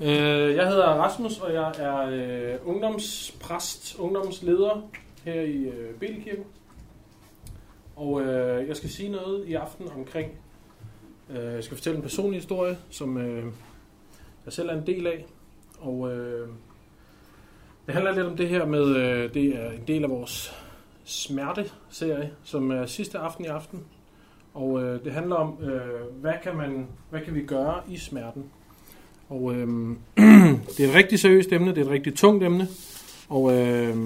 Øh, jeg hedder Rasmus, og jeg er øh, ungdomspræst, ungdomsleder her i øh, Og øh, jeg skal sige noget i aften omkring, øh, jeg skal fortælle en personlig historie, som øh, jeg selv er en del af. Og øh, det handler lidt om det her med, øh, det er en del af vores smerteserie, som er sidste aften i aften. Og øh, det handler om, øh, hvad, kan man, hvad kan vi gøre i smerten? Og øh, det er et rigtig seriøst emne, det er et rigtig tungt emne. Og øh,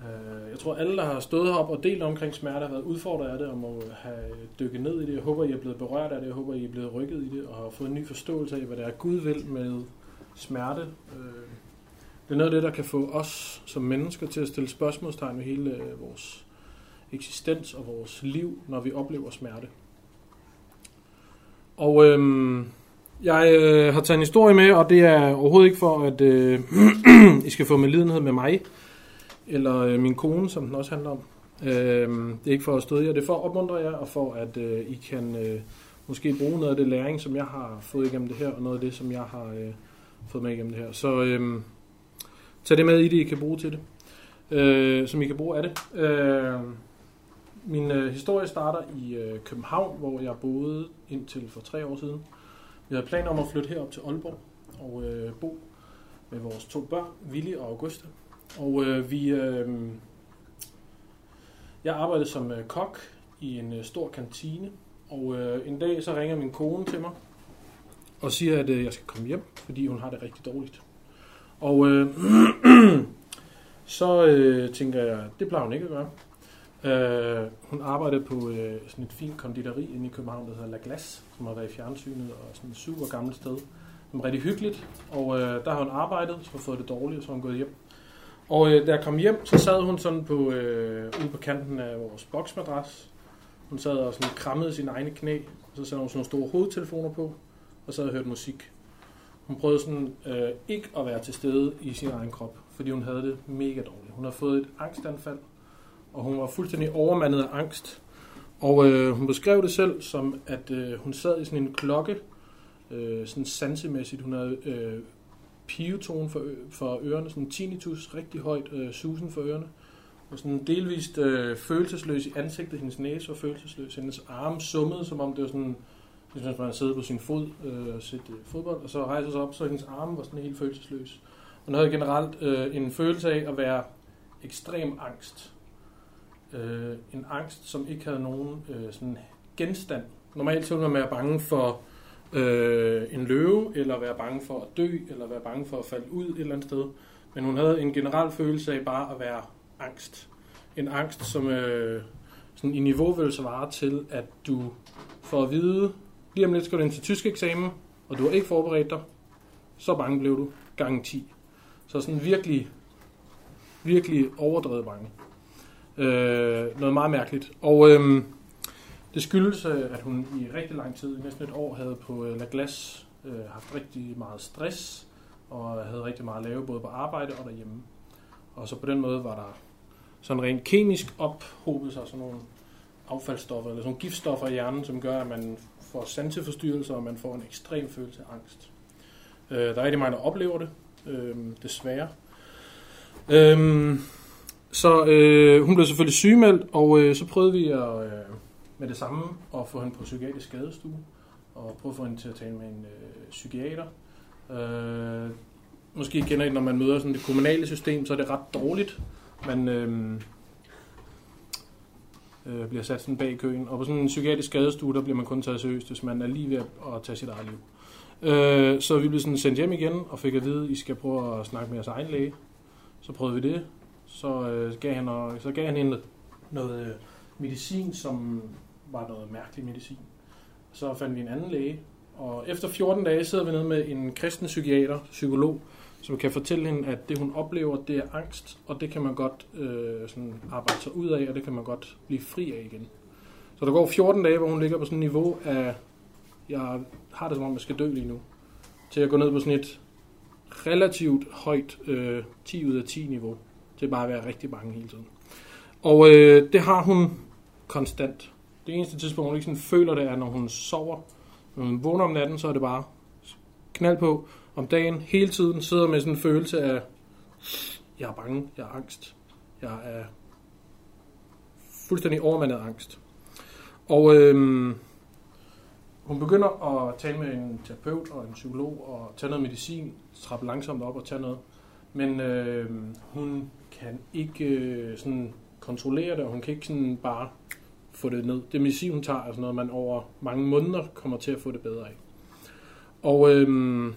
øh, jeg tror, alle, der har stået heroppe og delt omkring smerte, har været udfordret af det, og må øh, have dykket ned i det. Jeg håber, I er blevet berørt af det. Jeg håber, I er blevet rykket i det, og har fået en ny forståelse af, hvad det er, Gud vil med smerte. Øh, det er noget af det, der kan få os som mennesker til at stille spørgsmålstegn ved hele øh, vores eksistens og vores liv, når vi oplever smerte. Og øhm, jeg øh, har taget en historie med, og det er overhovedet ikke for, at øh, I skal få medlidenhed med mig, eller øh, min kone, som den også handler om. Øh, det er ikke for at støde jer, det er for at opmuntre jer, og for at øh, I kan øh, måske bruge noget af det læring, som jeg har fået igennem det her, og noget af det, som jeg har øh, fået med igennem det her. Så øh, tag det med i det, I kan bruge til det, øh, som I kan bruge af det. Øh, min øh, historie starter i øh, København, hvor jeg boede indtil for tre år siden. Vi havde planer om at flytte herop til Aalborg og øh, bo med vores to børn, Willy og Augusta. Og øh, vi, øh, jeg arbejdede som øh, kok i en øh, stor kantine, og øh, en dag så ringer min kone til mig og siger, at øh, jeg skal komme hjem, fordi hun har det rigtig dårligt. Og øh, så øh, tænker jeg, det plejer hun ikke at gøre. Øh, hun arbejdede på øh, sådan et fint konditori inde i København, der hedder La Glace, som har været i fjernsynet og sådan et super gammelt sted. Det var rigtig hyggeligt, og øh, der har hun arbejdet, så har fået det dårligt, og så har hun gået hjem. Og øh, da jeg kom hjem, så sad hun sådan på, øh, ude på kanten af vores boksmadras. Hun sad og sådan krammede sine egne knæ, og så sad hun sådan nogle store hovedtelefoner på, og så havde hørt musik. Hun prøvede sådan øh, ikke at være til stede i sin egen krop, fordi hun havde det mega dårligt. Hun har fået et angstanfald, og hun var fuldstændig overmandet af angst. Og øh, hun beskrev det selv som, at øh, hun sad i sådan en klokke, øh, sådan sansemæssigt. Hun havde øh, pivetone for, for ørerne, sådan tinnitus, rigtig højt øh, susen for ørerne. Og sådan delvist øh, følelsesløs i ansigtet. Hendes næse var følelsesløs. Hendes arme summede, som om det var sådan, ligesom hvis man havde siddet på sin fod øh, og set øh, fodbold, og så rejste sig op, så hendes arme var sådan helt følelsesløs. Hun havde generelt øh, en følelse af at være ekstrem angst øh, en angst, som ikke havde nogen øh, sådan genstand. Normalt så ville man være bange for øh, en løve, eller være bange for at dø, eller være bange for at falde ud et eller andet sted. Men hun havde en generel følelse af bare at være angst. En angst, som øh, sådan i niveau vil svare til, at du får at vide, lige om lidt skal du ind til tysk eksamen, og du har ikke forberedt dig, så bange blev du gange 10. Så sådan virkelig, virkelig overdrevet bange. Øh, noget meget mærkeligt. Og øh, det skyldes, øh, at hun i rigtig lang tid, næsten et år, havde på øh, La Glace øh, haft rigtig meget stress, og havde rigtig meget at lave både på arbejde og derhjemme. Og så på den måde var der sådan rent kemisk ophobet sig sådan nogle affaldsstoffer, eller sådan nogle giftstoffer i hjernen, som gør, at man får sanseforstyrrelser, og man får en ekstrem følelse af angst. Øh, der er rigtig mange, der oplever det, øh, desværre. Øh, så øh, hun blev selvfølgelig sygemeldt, og øh, så prøvede vi at, øh, med det samme at få hende på psykiatrisk skadestue, og prøve at få hende til at tale med en øh, psykiater. Øh, måske kender I, når man møder sådan det kommunale system, så er det ret dårligt. Man øh, øh, bliver sat sådan bag køen, og på sådan en psykiatrisk skadestue, der bliver man kun taget seriøst, hvis man er lige ved at tage sit eget liv. Øh, så vi blev sådan sendt hjem igen, og fik at vide, at I skal prøve at snakke med jeres egen læge. Så prøvede vi det, så, øh, gav han, og, så gav han hende noget øh, medicin, som var noget mærkelig medicin. Så fandt vi en anden læge, og efter 14 dage sidder vi nede med en kristen psykiater, psykolog, som kan fortælle hende, at det hun oplever, det er angst, og det kan man godt øh, sådan arbejde sig ud af, og det kan man godt blive fri af igen. Så der går 14 dage, hvor hun ligger på sådan et niveau af, jeg har det som om, jeg skal dø lige nu, til at gå ned på sådan et relativt højt øh, 10 ud af 10 niveau til bare at være rigtig bange hele tiden. Og øh, det har hun konstant. Det eneste tidspunkt, hun ikke sådan føler det, er, når hun sover. Når hun vågner om natten, så er det bare knald på. Om dagen, hele tiden, sidder med sådan en følelse af, jeg er bange, jeg er angst, jeg er fuldstændig overmandet af angst. Og øhm, hun begynder at tale med en terapeut og en psykolog og tage noget medicin, trappe langsomt op og tage noget. Men øh, hun kan ikke øh, sådan kontrollere det, og hun kan ikke sådan bare få det ned. Det medicin, hun tager, er sådan noget, man over mange måneder kommer til at få det bedre af. Og øh,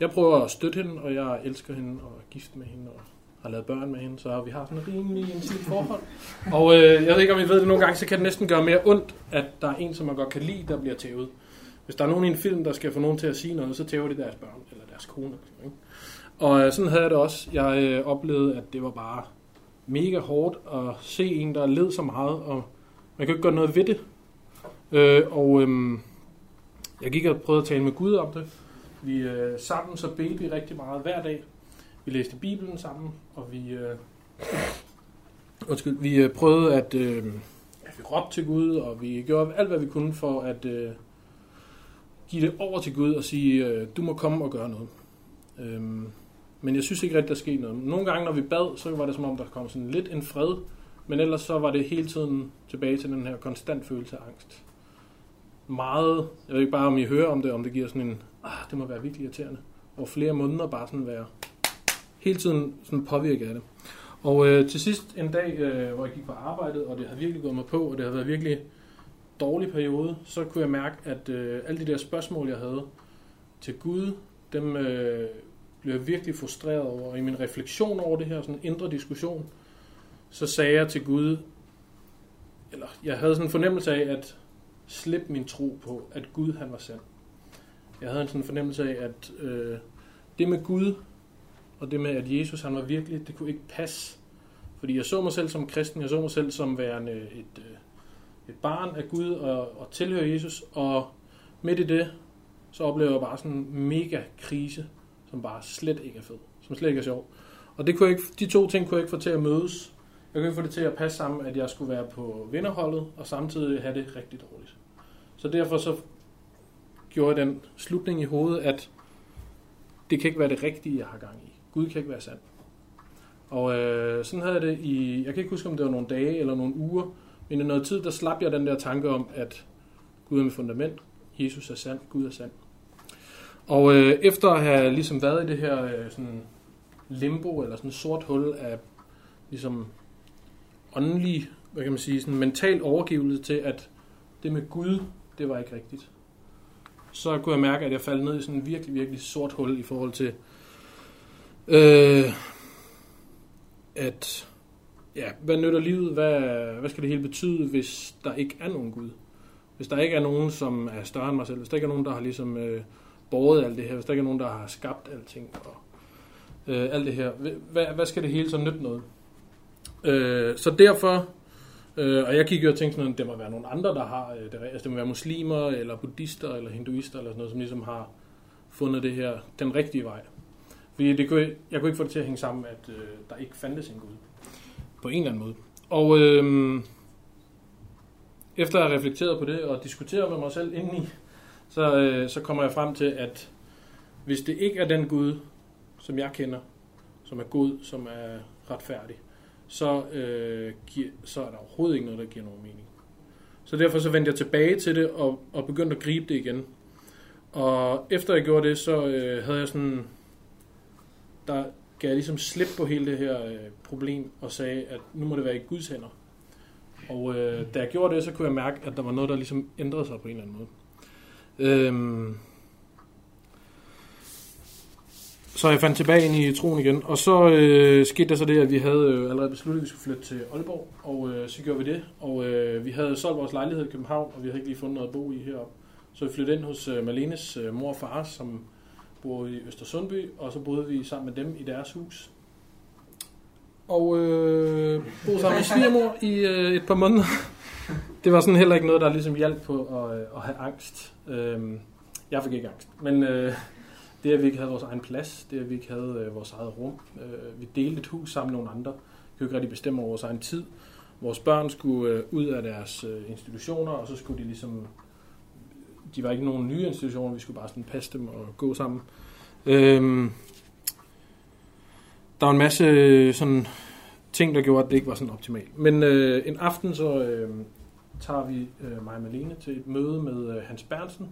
jeg prøver at støtte hende, og jeg elsker hende og er gift med hende og har lavet børn med hende, så vi har sådan en rimelig intimt forhold. Og øh, jeg ved ikke, om I ved det nogle gange, så kan det næsten gøre mere ondt, at der er en, som man godt kan lide, der bliver tævet. Hvis der er nogen i en film, der skal få nogen til at sige noget, så tæver de deres børn eller deres kone. Ikke? Og øh, sådan havde jeg det også. Jeg øh, oplevede, at det var bare mega hårdt at se en, der led så meget, og man kan ikke gøre noget ved det. Øh, og øh, jeg gik og prøvede at tale med Gud om det. Vi øh, sammen så bedte vi rigtig meget hver dag. Vi læste Bibelen sammen, og vi, øh, undskyld, vi øh, prøvede at øh, at vi råbte til Gud, og vi gjorde alt, hvad vi kunne for at øh, give det over til Gud og sige, øh, du må komme og gøre noget. Øh, men jeg synes ikke rigtig, der skete noget. Nogle gange, når vi bad, så var det som om, der kom sådan lidt en fred, men ellers så var det hele tiden tilbage til den her konstant følelse af angst. Meget, jeg ved ikke bare, om I hører om det, om det giver sådan en, ah, det må være virkelig irriterende. Og flere måneder bare sådan være hele tiden sådan påvirket af det. Og øh, til sidst en dag, øh, hvor jeg gik på arbejdet, og det havde virkelig gået mig på, og det havde været virkelig dårlig periode, så kunne jeg mærke, at øh, alle de der spørgsmål, jeg havde til Gud, dem øh, blev jeg virkelig frustreret over. Og i min refleksion over det her, sådan en indre diskussion, så sagde jeg til Gud, eller jeg havde sådan en fornemmelse af at slippe min tro på, at Gud han var sand. Jeg havde en sådan fornemmelse af, at øh, det med Gud, og det med, at Jesus han var virkelig, det kunne ikke passe. Fordi jeg så mig selv som kristen, jeg så mig selv som værende et, øh, et barn af Gud og, og tilhører Jesus, og midt i det, så oplever jeg bare sådan en mega krise, som bare slet ikke er fed, som slet ikke er sjov. Og det kunne ikke, de to ting kunne jeg ikke få til at mødes. Jeg kunne ikke få det til at passe sammen, at jeg skulle være på vinderholdet, og samtidig have det rigtig dårligt. Så derfor så gjorde jeg den slutning i hovedet, at det kan ikke være det rigtige, jeg har gang i. Gud kan ikke være sand. Og øh, sådan havde jeg det i, jeg kan ikke huske, om det var nogle dage eller nogle uger, men i noget tid, der slap jeg den der tanke om, at Gud er mit fundament, Jesus er sand, Gud er sand. Og øh, efter at have ligesom været i det her øh, sådan limbo, eller sådan sort hul af ligesom åndelig, hvad kan man sige, sådan mental overgivelse til, at det med Gud, det var ikke rigtigt. Så kunne jeg mærke, at jeg faldt ned i sådan en virkelig, virkelig sort hul i forhold til, øh, at, ja, hvad nytter livet? Hvad, hvad skal det hele betyde, hvis der ikke er nogen Gud? Hvis der ikke er nogen, som er større end mig selv, hvis der ikke er nogen, der har ligesom øh, båret alt det her, hvis der ikke er nogen, der har skabt alting og øh, alt det her, hvad, hvad skal det hele så nytte noget? Øh, så derfor, øh, og jeg gik jo og tænkte sådan, at det må være nogle andre, der har øh, det, altså det må være muslimer, eller buddhister, eller hinduister, eller sådan noget, som ligesom har fundet det her, den rigtige vej. Fordi det kunne, jeg kunne ikke få det til at hænge sammen, at øh, der ikke fandtes en Gud. På en eller anden måde. Og øh, efter at have reflekteret på det, og diskuteret med mig selv indeni, så, øh, så kommer jeg frem til, at hvis det ikke er den Gud, som jeg kender, som er god, som er retfærdig, så, øh, giver, så er der overhovedet ikke noget, der giver nogen mening. Så derfor så vendte jeg tilbage til det og, og begyndte at gribe det igen. Og efter jeg gjorde det, så øh, havde jeg sådan, der gav jeg ligesom slip på hele det her øh, problem og sagde, at nu må det være i Guds hænder. Og øh, da jeg gjorde det, så kunne jeg mærke, at der var noget, der ligesom ændrede sig på en eller anden måde. Øhm, så jeg fandt tilbage ind i troen igen, og så øh, skete der så det, at vi havde øh, allerede besluttet, at vi skulle flytte til Aalborg, og øh, så gjorde vi det, og øh, vi havde solgt vores lejlighed i København, og vi havde ikke lige fundet noget at bo i heroppe. Så vi flyttede ind hos øh, Malenes øh, mor og far, som bor i Østersundby, og så boede vi sammen med dem i deres hus. Og øh, boede sammen med svigermor i øh, et par måneder. det var sådan heller ikke noget, der ligesom hjalp på at, øh, at have angst. Øh, jeg fik ikke angst, men øh, det, at vi ikke havde vores egen plads, det, at vi ikke havde øh, vores eget rum. Øh, vi delte et hus sammen med nogle andre. Vi kunne ikke rigtig bestemme over vores egen tid. Vores børn skulle øh, ud af deres øh, institutioner, og så skulle de ligesom de var ikke nogen nye institutioner, vi skulle bare sådan passe dem og gå sammen. Øhm, der var en masse øh, sådan ting, der gjorde, at det ikke var sådan optimalt. Men øh, en aften så øh, tager vi øh, mig og Malene til et møde med øh, Hans Bernsen,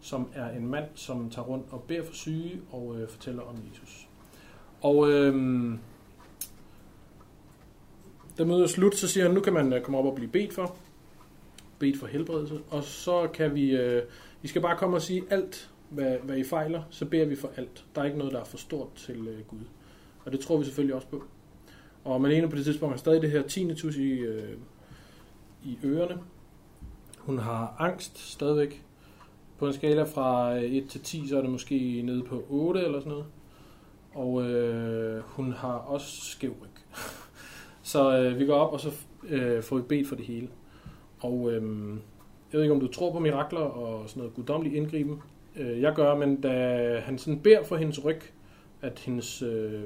som er en mand, som tager rundt og beder for syge og øh, fortæller om Jesus. Og øh, da mødet er slut, så siger han, nu kan man øh, komme op og blive bedt for. Bedt for helbredelse. Og så kan vi, øh, I skal bare komme og sige alt, hvad, hvad I fejler, så beder vi for alt. Der er ikke noget, der er for stort til øh, Gud. Og det tror vi selvfølgelig også på. Og Malene på det tidspunkt har stadig det her tinnitus i, øh, i ørerne. Hun har angst stadigvæk. På en skala fra øh, 1 til 10, så er det måske nede på 8 eller sådan noget. Og øh, hun har også skæv ryg. så øh, vi går op, og så øh, får vi bedt for det hele. Og øh, jeg ved ikke, om du tror på mirakler og sådan noget guddommelig indgriben. Øh, jeg gør, men da han sådan beder for hendes ryg, at hendes øh,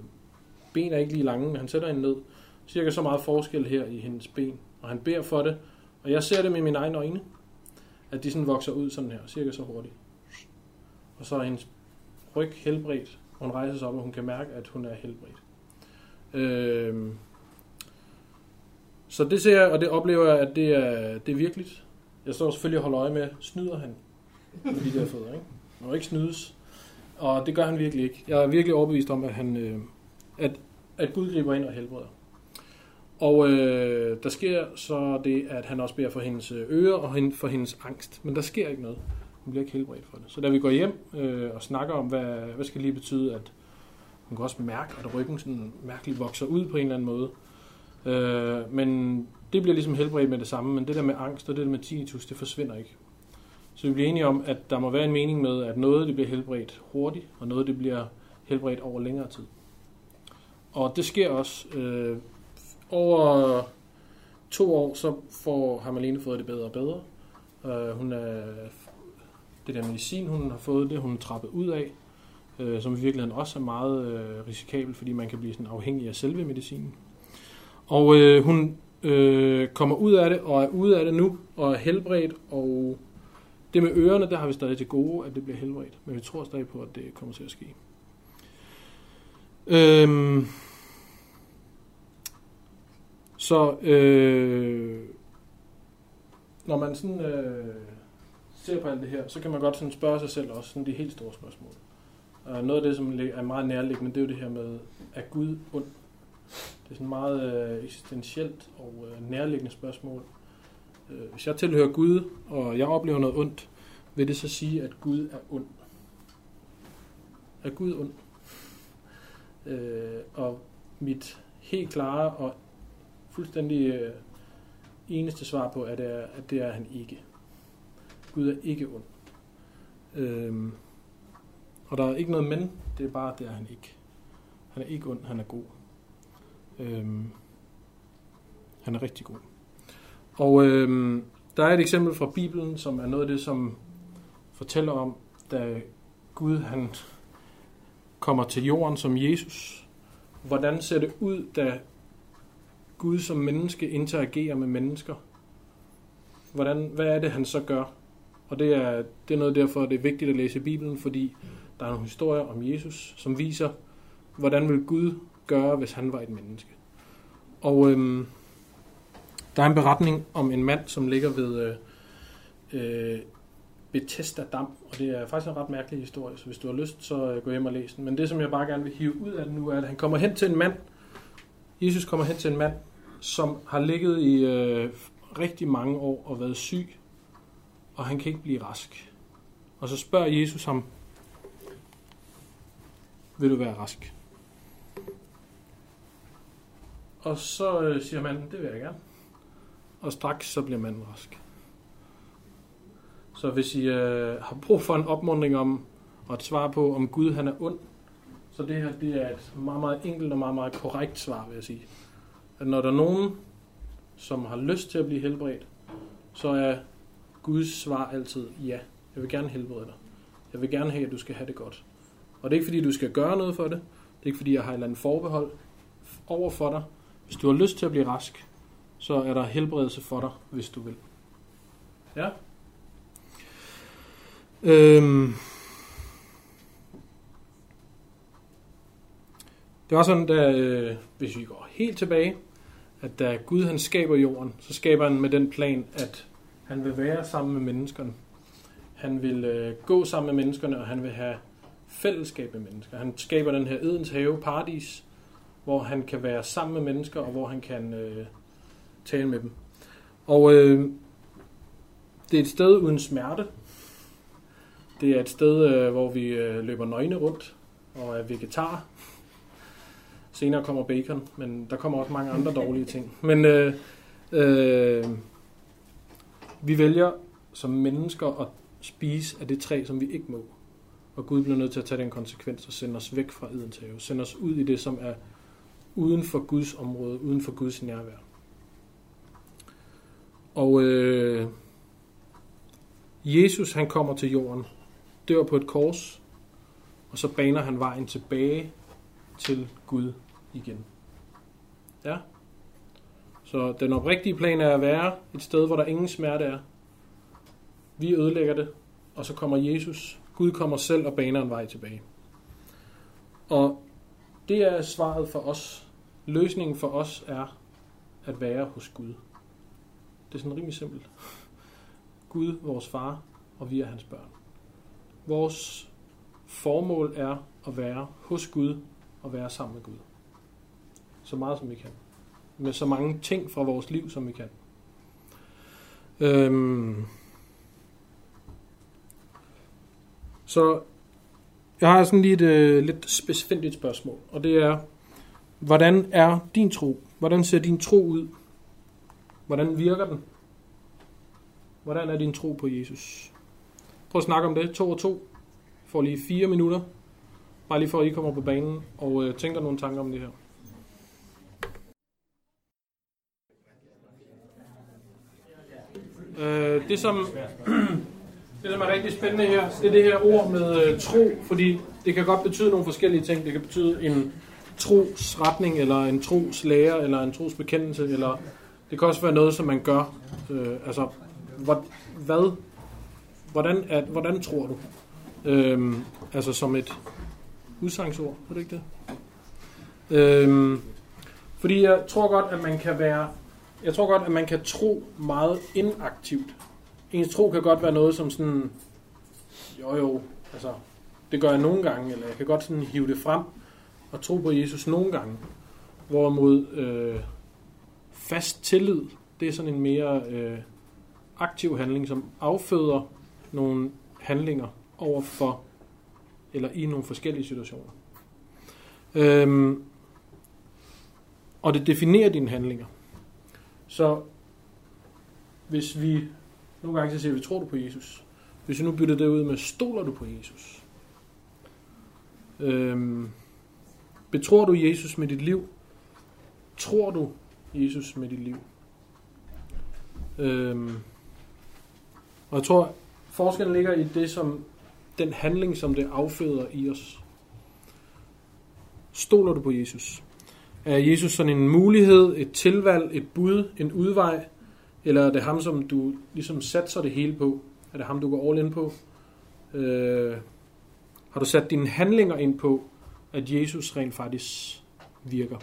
ben er ikke lige lange, men han sætter hende ned. Cirka så meget forskel her i hendes ben. Og han beder for det. Og jeg ser det med mine egne øjne. At de sådan vokser ud sådan her, cirka så hurtigt. Og så er hendes ryg helbredt. Og hun rejser sig op, og hun kan mærke, at hun er helbredt. Øh, så det ser jeg, og det oplever jeg, at det er, det er virkeligt. Jeg står selvfølgelig og holder øje med, snyder han med de der fødder, ikke? Han må ikke snydes. Og det gør han virkelig ikke. Jeg er virkelig overbevist om, at, han, øh, at, at Gud griber ind og helbreder. Og øh, der sker så det, at han også beder for hendes øh, ører og for hendes angst. Men der sker ikke noget. Hun bliver ikke helbredt for det. Så da vi går hjem øh, og snakker om, hvad, hvad skal lige betyde, at hun kan også mærke, at ryggen sådan mærkeligt vokser ud på en eller anden måde. Øh, men det bliver ligesom helbredt med det samme, men det der med angst og det der med tinnitus, det forsvinder ikke. Så vi bliver enige om, at der må være en mening med, at noget det bliver helbredt hurtigt, og noget det bliver helbredt over længere tid. Og det sker også. Øh, over to år, så får, har fået det bedre og bedre. Øh, hun er, det der medicin, hun har fået, det hun er trappet ud af, øh, som i virkeligheden også er meget øh, risikabel, fordi man kan blive sådan afhængig af selve medicinen. Og øh, hun øh, kommer ud af det, og er ude af det nu, og er helbredt, og det med ørerne, der har vi stadig til gode, at det bliver helbredt. Men vi tror stadig på, at det kommer til at ske. Øhm, så øh, når man sådan øh, ser på alt det her, så kan man godt sådan spørge sig selv også sådan de helt store spørgsmål. Og noget af det, som er meget nærliggende, det er jo det her med, er Gud ond? Det er sådan meget øh, eksistentielt og øh, nærliggende spørgsmål. Øh, hvis jeg tilhører Gud, og jeg oplever noget ondt, vil det så sige, at Gud er ond? Er Gud ond? Øh, og mit helt klare og fuldstændig øh, eneste svar på, at det, er, at det er han ikke. Gud er ikke ond. Øhm, og der er ikke noget men, det er bare, det er han ikke. Han er ikke ond, han er god. Øhm, han er rigtig god. Og øhm, der er et eksempel fra Bibelen, som er noget af det, som fortæller om, da Gud han kommer til jorden som Jesus. Hvordan ser det ud, da Gud som menneske interagerer med mennesker? Hvordan, hvad er det, han så gør? Og det er, det er noget derfor, det er vigtigt at læse Bibelen, fordi der er nogle historier om Jesus, som viser, hvordan vil Gud gøre, hvis han var et menneske. Og øhm, der er en beretning om en mand, som ligger ved øh, øh, Bethesda Dam, og det er faktisk en ret mærkelig historie, så hvis du har lyst, så øh, gå hjem og læs den. Men det, som jeg bare gerne vil hive ud af den nu, er, at han kommer hen til en mand, Jesus kommer hen til en mand, som har ligget i øh, rigtig mange år og været syg, og han kan ikke blive rask. Og så spørger Jesus ham, vil du være rask? Og så øh, siger manden, det vil jeg gerne. Og straks så bliver manden rask. Så hvis I øh, har brug for en opmundring om, og et svar på, om Gud han er ond, så det her det er et meget, meget enkelt og meget, meget korrekt svar, vil jeg sige. At når der er nogen, som har lyst til at blive helbredt, så er Guds svar altid ja. Jeg vil gerne helbrede dig. Jeg vil gerne have, at du skal have det godt. Og det er ikke fordi, du skal gøre noget for det. Det er ikke fordi, jeg har et eller andet forbehold over for dig. Hvis du har lyst til at blive rask, så er der helbredelse for dig, hvis du vil. Ja? Øhm, det var sådan, da, øh, hvis vi går helt tilbage, at da Gud han skaber jorden, så skaber han med den plan, at han vil være sammen med menneskerne. Han vil øh, gå sammen med menneskerne, og han vil have fællesskab med mennesker. Han skaber den her Edens have, paradis, hvor han kan være sammen med mennesker, og hvor han kan øh, tale med dem. Og øh, det er et sted uden smerte. Det er et sted, øh, hvor vi øh, løber nøgne rundt og er vegetar. Senere kommer bacon, men der kommer også mange andre dårlige ting. Men øh, øh, vi vælger som mennesker at spise af det træ, som vi ikke må. Og Gud bliver nødt til at tage den konsekvens og sende os væk fra Edens have. Sende os ud i det, som er uden for Guds område, uden for Guds nærvær. Og øh, Jesus han kommer til jorden, dør på et kors, og så baner han vejen tilbage til Gud igen. Ja. Så den oprigtige plan er at være et sted, hvor der ingen smerte er. Vi ødelægger det, og så kommer Jesus. Gud kommer selv og baner en vej tilbage. Og det er svaret for os. Løsningen for os er at være hos Gud. Det er sådan rimelig simpelt. Gud, vores far, og vi er hans børn. Vores formål er at være hos Gud og være sammen med Gud. Så meget som vi kan. Med så mange ting fra vores liv, som vi kan. Øhm. Så jeg har sådan lige et øh, lidt specifikt spørgsmål, og det er, hvordan er din tro? Hvordan ser din tro ud? Hvordan virker den? Hvordan er din tro på Jesus? Prøv at snakke om det. To og to. Får lige fire minutter. Bare lige for, at I kommer på banen og øh, tænker nogle tanker om det her. Øh, det, som, det, som er rigtig spændende her, det er det her ord med øh, tro, fordi det kan godt betyde nogle forskellige ting. Det kan betyde en trosretning, eller en troslærer, eller en trosbekendelse, eller det kan også være noget, som man gør. Øh, altså, hvad, hvad, hvordan, at, hvordan tror du? Øhm, altså som et udsangsord, er det ikke det? Øhm, fordi jeg tror godt, at man kan være, jeg tror godt, at man kan tro meget inaktivt. Ens tro kan godt være noget som sådan, jo jo, altså, det gør jeg nogle gange, eller jeg kan godt sådan hive det frem og tro på Jesus nogle gange. Hvorimod øh, fast tillid, det er sådan en mere øh, aktiv handling, som afføder nogle handlinger over for, eller i nogle forskellige situationer. Øhm, og det definerer dine handlinger. Så hvis vi, nogle gange så siger vi, tror du på Jesus? Hvis vi nu bytter det ud med, stoler du på Jesus? Øhm, betror du Jesus med dit liv? Tror du Jesus med dit liv? Øhm, og jeg tror, forskellen ligger i det, som den handling, som det afføder i os. Stoler du på Jesus? Er Jesus sådan en mulighed, et tilvalg, et bud, en udvej? Eller er det ham, som du ligesom satser det hele på? Er det ham, du går all in på? Øh, har du sat dine handlinger ind på, at Jesus rent faktisk virker?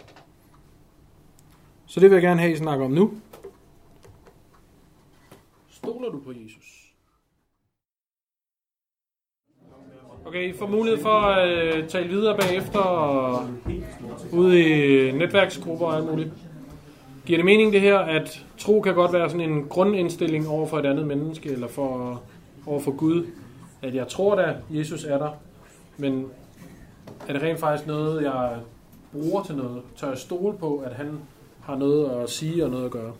Så det vil jeg gerne have, I snakker om nu. Stoler du på Jesus? Okay, I får mulighed for øh, at øh, tale videre bagefter og ude i netværksgrupper og alt muligt. Giver det mening det her, at tro kan godt være sådan en grundindstilling over for et andet menneske, eller for, over for Gud? At jeg tror da, Jesus er der, men er det rent faktisk noget, jeg bruger til noget? Tør jeg stole på, at han har noget at sige og noget at gøre?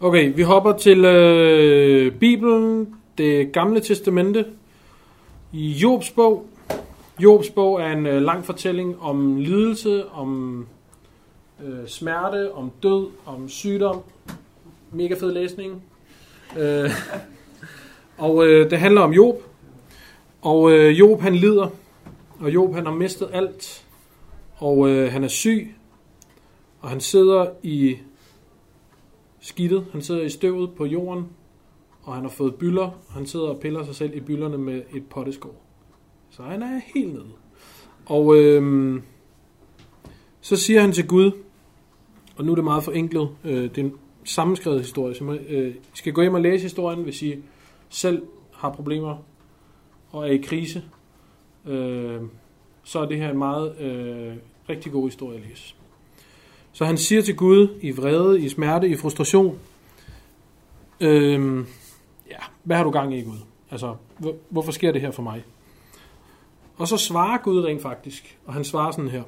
Okay, vi hopper til øh, Bibelen, det gamle testamente, Jobs bog. Jobs bog er en øh, lang fortælling om lidelse, om øh, smerte, om død, om sygdom. Mega fed læsning. Øh, og øh, det handler om Job. Og øh, Job han lider, og Job han har mistet alt, og øh, han er syg, og han sidder i skidtet, han sidder i støvet på jorden, og han har fået byller. Han sidder og piller sig selv i byllerne med et potteskår. Så han er helt nede. Og øhm, så siger han til Gud, og nu er det meget forenklet, øh, det er en sammenskrevet historie, så man øh, skal gå hjem og læse historien, hvis I selv har problemer og er i krise. Øh, så er det her en meget øh, rigtig god historie at læse. Så han siger til Gud i vrede, i smerte, i frustration, øh, ja, hvad har du gang i Gud? Altså, hvorfor sker det her for mig? Og så svarer Gud rent faktisk, og han svarer sådan her.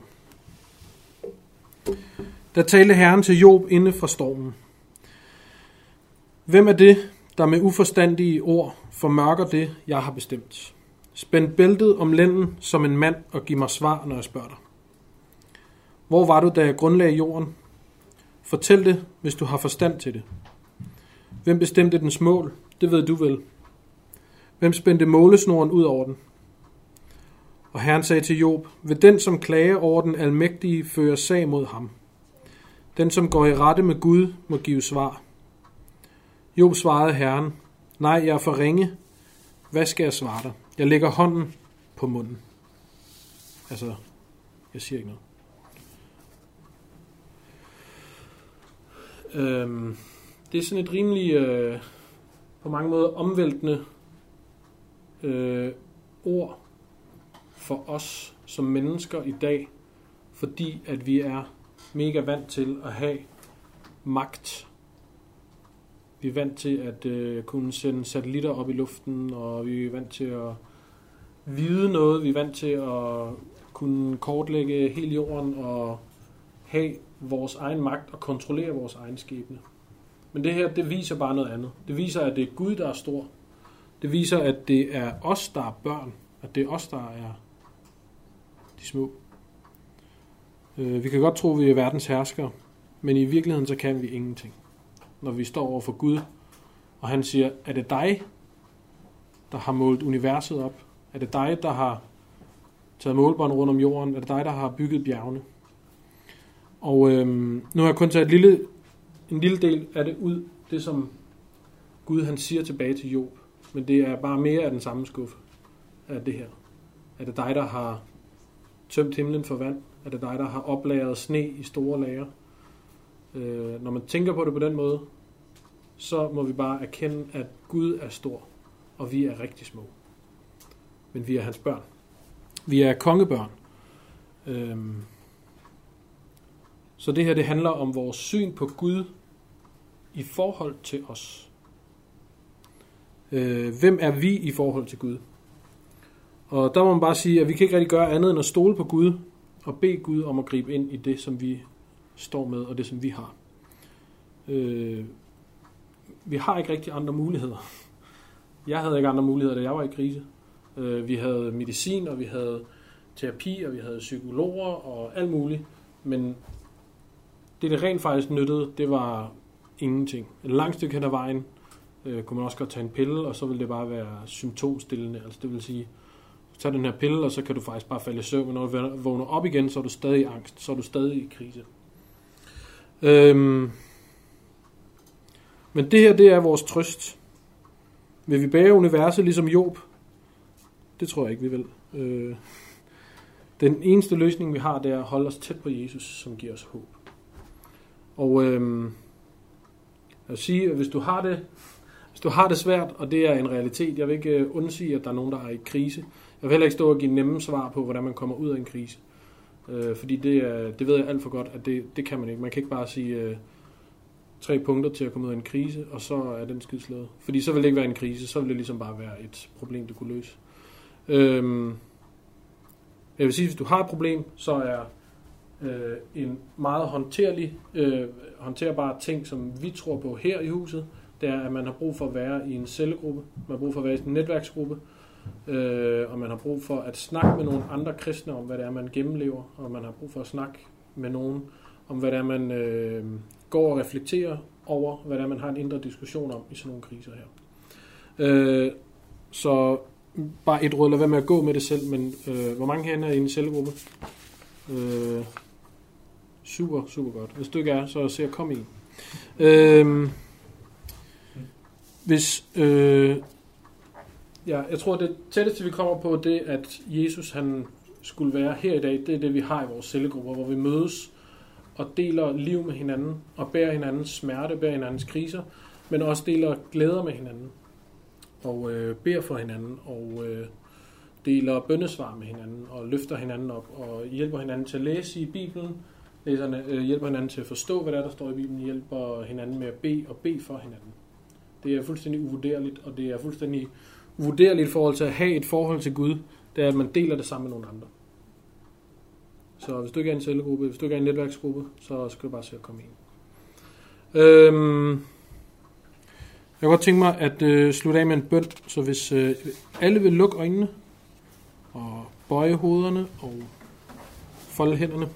Der talte Herren til Job inde fra stormen. Hvem er det, der med uforstandige ord formørker det, jeg har bestemt? Spænd bæltet om lænden som en mand og giv mig svar, når jeg spørger dig. Hvor var du, da jeg grundlagde jorden? Fortæl det, hvis du har forstand til det. Hvem bestemte dens mål? Det ved du vel. Hvem spændte målesnoren ud over den? Og Herren sagde til Job, ved den, som klager over den almægtige, fører sag mod ham. Den, som går i rette med Gud, må give svar. Job svarede Herren, nej, jeg er for ringe. Hvad skal jeg svare dig? Jeg lægger hånden på munden. Altså, jeg siger ikke noget. Øhm, det er sådan et rimelig, øh, på mange måder omvæltende øh, ord for os som mennesker i dag, fordi at vi er mega vant til at have magt. Vi er vant til at øh, kunne sende satellitter op i luften, og vi er vant til at vide noget. Vi er vant til at kunne kortlægge hele jorden og have vores egen magt og kontrollere vores egen skæbne. Men det her, det viser bare noget andet. Det viser, at det er Gud, der er stor. Det viser, at det er os, der er børn. At det er os, der er de små. Øh, vi kan godt tro, at vi er verdens herskere, men i virkeligheden så kan vi ingenting. Når vi står over for Gud, og han siger, er det dig, der har målt universet op? Er det dig, der har taget målbånd rundt om jorden? Er det dig, der har bygget bjergene? Og øhm, nu har jeg kun taget et lille, en lille del af det ud, det som Gud han siger tilbage til Job. Men det er bare mere af den samme skuffe af det her. Er det dig, der har tømt himlen for vand? Er det dig, der har oplagret sne i store lager? Øh, når man tænker på det på den måde, så må vi bare erkende, at Gud er stor, og vi er rigtig små. Men vi er hans børn. Vi er kongebørn. Øh, så det her, det handler om vores syn på Gud i forhold til os. Øh, hvem er vi i forhold til Gud? Og der må man bare sige, at vi kan ikke rigtig gøre andet end at stole på Gud og bede Gud om at gribe ind i det, som vi står med og det, som vi har. Øh, vi har ikke rigtig andre muligheder. Jeg havde ikke andre muligheder, da jeg var i krise. Øh, vi havde medicin, og vi havde terapi, og vi havde psykologer og alt muligt. Men det, det rent faktisk nyttede, det var ingenting. Et langt stykke hen ad vejen øh, kunne man også godt tage en pille, og så ville det bare være symptomstillende. Altså det vil sige, tag den her pille, og så kan du faktisk bare falde i søvn. Men når du vågner op igen, så er du stadig i angst, så er du stadig i krise. Øhm, men det her, det er vores trøst. Vil vi bære universet ligesom Job? Det tror jeg ikke, vi vil. Øh, den eneste løsning, vi har, det er at holde os tæt på Jesus, som giver os håb. Og øhm, jeg vil sige, at hvis du har det, hvis du har det svært, og det er en realitet, jeg vil ikke øh, undsige, at der er nogen, der er i krise. Jeg vil heller ikke stå og give nemme svar på, hvordan man kommer ud af en krise. Øh, fordi det, er, det ved jeg alt for godt, at det, det kan man ikke. Man kan ikke bare sige øh, tre punkter til at komme ud af en krise, og så er den skidslået. Fordi så vil det ikke være en krise, så vil det ligesom bare være et problem, du kunne løse. Øh, jeg vil sige, hvis du har et problem, så er øh, en meget håndterlig, øh, håndterbar ting, som vi tror på her i huset, det er, at man har brug for at være i en cellegruppe, man har brug for at være i en netværksgruppe, øh, og man har brug for at snakke med nogle andre kristne om, hvad det er, man gennemlever, og man har brug for at snakke med nogen om, hvad det er, man øh, går og reflekterer over, hvad det er, man har en indre diskussion om i sådan nogle kriser her. Øh, så bare et råd, lad være med at gå med det selv, men øh, hvor mange herinde er i en cellegruppe? Øh, super, super godt. Hvis du ikke er, så se at komme i. Øhm, hvis... Øh, ja, jeg tror, det tætteste, vi kommer på, det at Jesus han skulle være her i dag, det er det, vi har i vores cellegrupper, hvor vi mødes og deler liv med hinanden, og bærer hinandens smerte, bærer hinandens kriser, men også deler glæder med hinanden, og øh, beder for hinanden, og øh, deler bøndesvar med hinanden, og løfter hinanden op, og hjælper hinanden til at læse i Bibelen, læserne, øh, hjælper hinanden til at forstå, hvad der, er, der står i Bibelen, hjælper hinanden med at bede og bede for hinanden. Det er fuldstændig uvurderligt, og det er fuldstændig uvurderligt i forhold til at have et forhold til Gud, det er, at man deler det sammen med nogle andre. Så hvis du ikke er en cellegruppe, hvis du ikke er en netværksgruppe, så skal du bare se at komme ind. Øhm, jeg kan godt tænke mig at øh, slutte af med en bøn, så hvis øh, alle vil lukke øjnene, og bøje hovederne, og folde hænderne,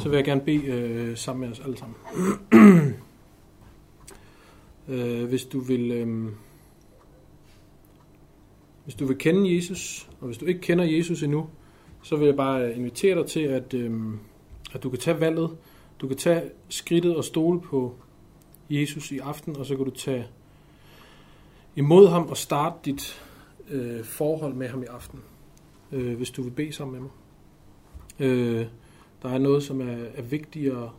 så vil jeg gerne bede øh, sammen med os alle sammen. øh, hvis du vil... Øh, hvis du vil kende Jesus, og hvis du ikke kender Jesus endnu, så vil jeg bare øh, invitere dig til, at, øh, at du kan tage valget. Du kan tage skridtet og stole på Jesus i aften, og så kan du tage imod ham og starte dit øh, forhold med ham i aften, øh, hvis du vil bede sammen med mig. Øh, der er noget, som er, er vigtigere.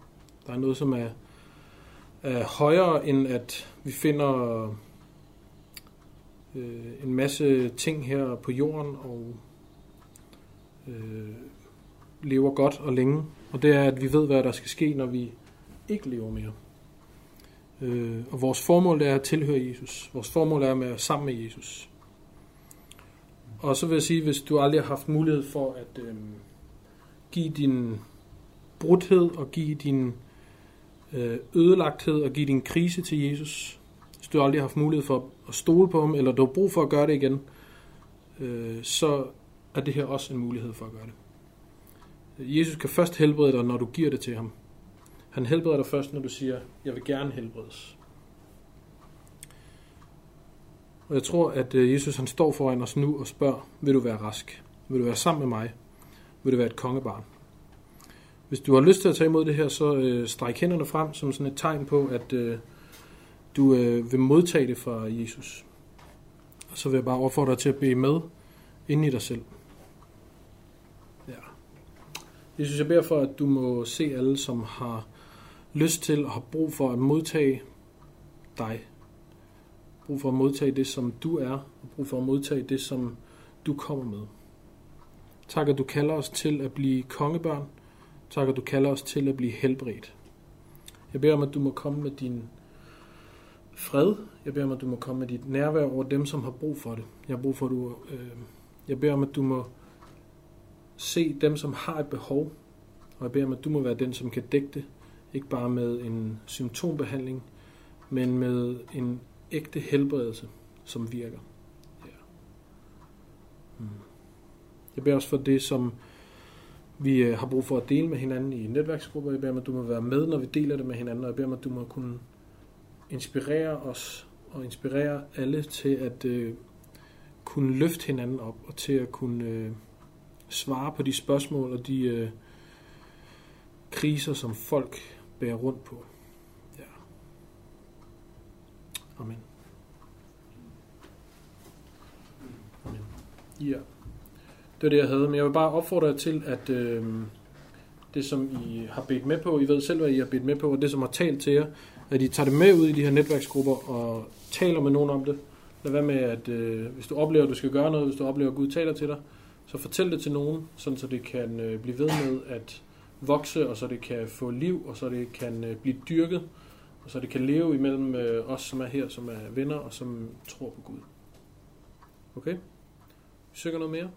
Der er noget, som er, er højere, end at vi finder øh, en masse ting her på jorden og øh, lever godt og længe. Og det er, at vi ved, hvad der skal ske, når vi ikke lever mere. Øh, og vores formål er at tilhøre Jesus. Vores formål er at være sammen med Jesus. Og så vil jeg sige, hvis du aldrig har haft mulighed for at øh, give din brudhed og give din øh, ødelagthed og give din krise til Jesus, hvis du aldrig har haft mulighed for at stole på ham, eller du har brug for at gøre det igen, øh, så er det her også en mulighed for at gøre det. Jesus kan først helbrede dig, når du giver det til ham. Han helbreder dig først, når du siger, jeg vil gerne helbredes. Og jeg tror, at øh, Jesus han står foran os nu og spørger, vil du være rask? Vil du være sammen med mig? Vil du være et kongebarn? Hvis du har lyst til at tage imod det her, så øh, stræk hænderne frem som sådan et tegn på, at øh, du øh, vil modtage det fra Jesus. Og så vil jeg bare opfordre dig til at bede med ind i dig selv. Ja. Jesus, jeg beder for, at du må se alle, som har lyst til og har brug for at modtage dig. Brug for at modtage det, som du er, og brug for at modtage det, som du kommer med. Tak, at du kalder os til at blive kongebørn. Tak, at du kalder os til at blive helbredt. Jeg beder om, at du må komme med din fred. Jeg beder om, at du må komme med dit nærvær over dem, som har brug for det. Jeg har brug for, at du... Øh, jeg beder om, at du må se dem, som har et behov. Og jeg beder om, at du må være den, som kan dække det. Ikke bare med en symptombehandling, men med en ægte helbredelse, som virker. Ja. Hmm. Jeg beder også for det, som vi øh, har brug for at dele med hinanden i netværksgrupper. Jeg beder om, at du må være med, når vi deler det med hinanden, og jeg beder om, at du må kunne inspirere os og inspirere alle til at øh, kunne løfte hinanden op og til at kunne øh, svare på de spørgsmål og de øh, kriser, som folk bærer rundt på. Ja. Amen. Amen. Ja. Det var det, jeg havde. Men jeg vil bare opfordre jer til, at øh, det, som I har bedt med på, I ved selv, hvad I har bedt med på, og det, som har talt til jer, at I tager det med ud i de her netværksgrupper og taler med nogen om det. Lad være med, at øh, hvis du oplever, at du skal gøre noget, hvis du oplever, at Gud taler til dig, så fortæl det til nogen, sådan så det kan øh, blive ved med at vokse, og så det kan få liv, og så det kan øh, blive dyrket, og så det kan leve imellem øh, os, som er her, som er venner, og som tror på Gud. Okay? Vi søger noget mere?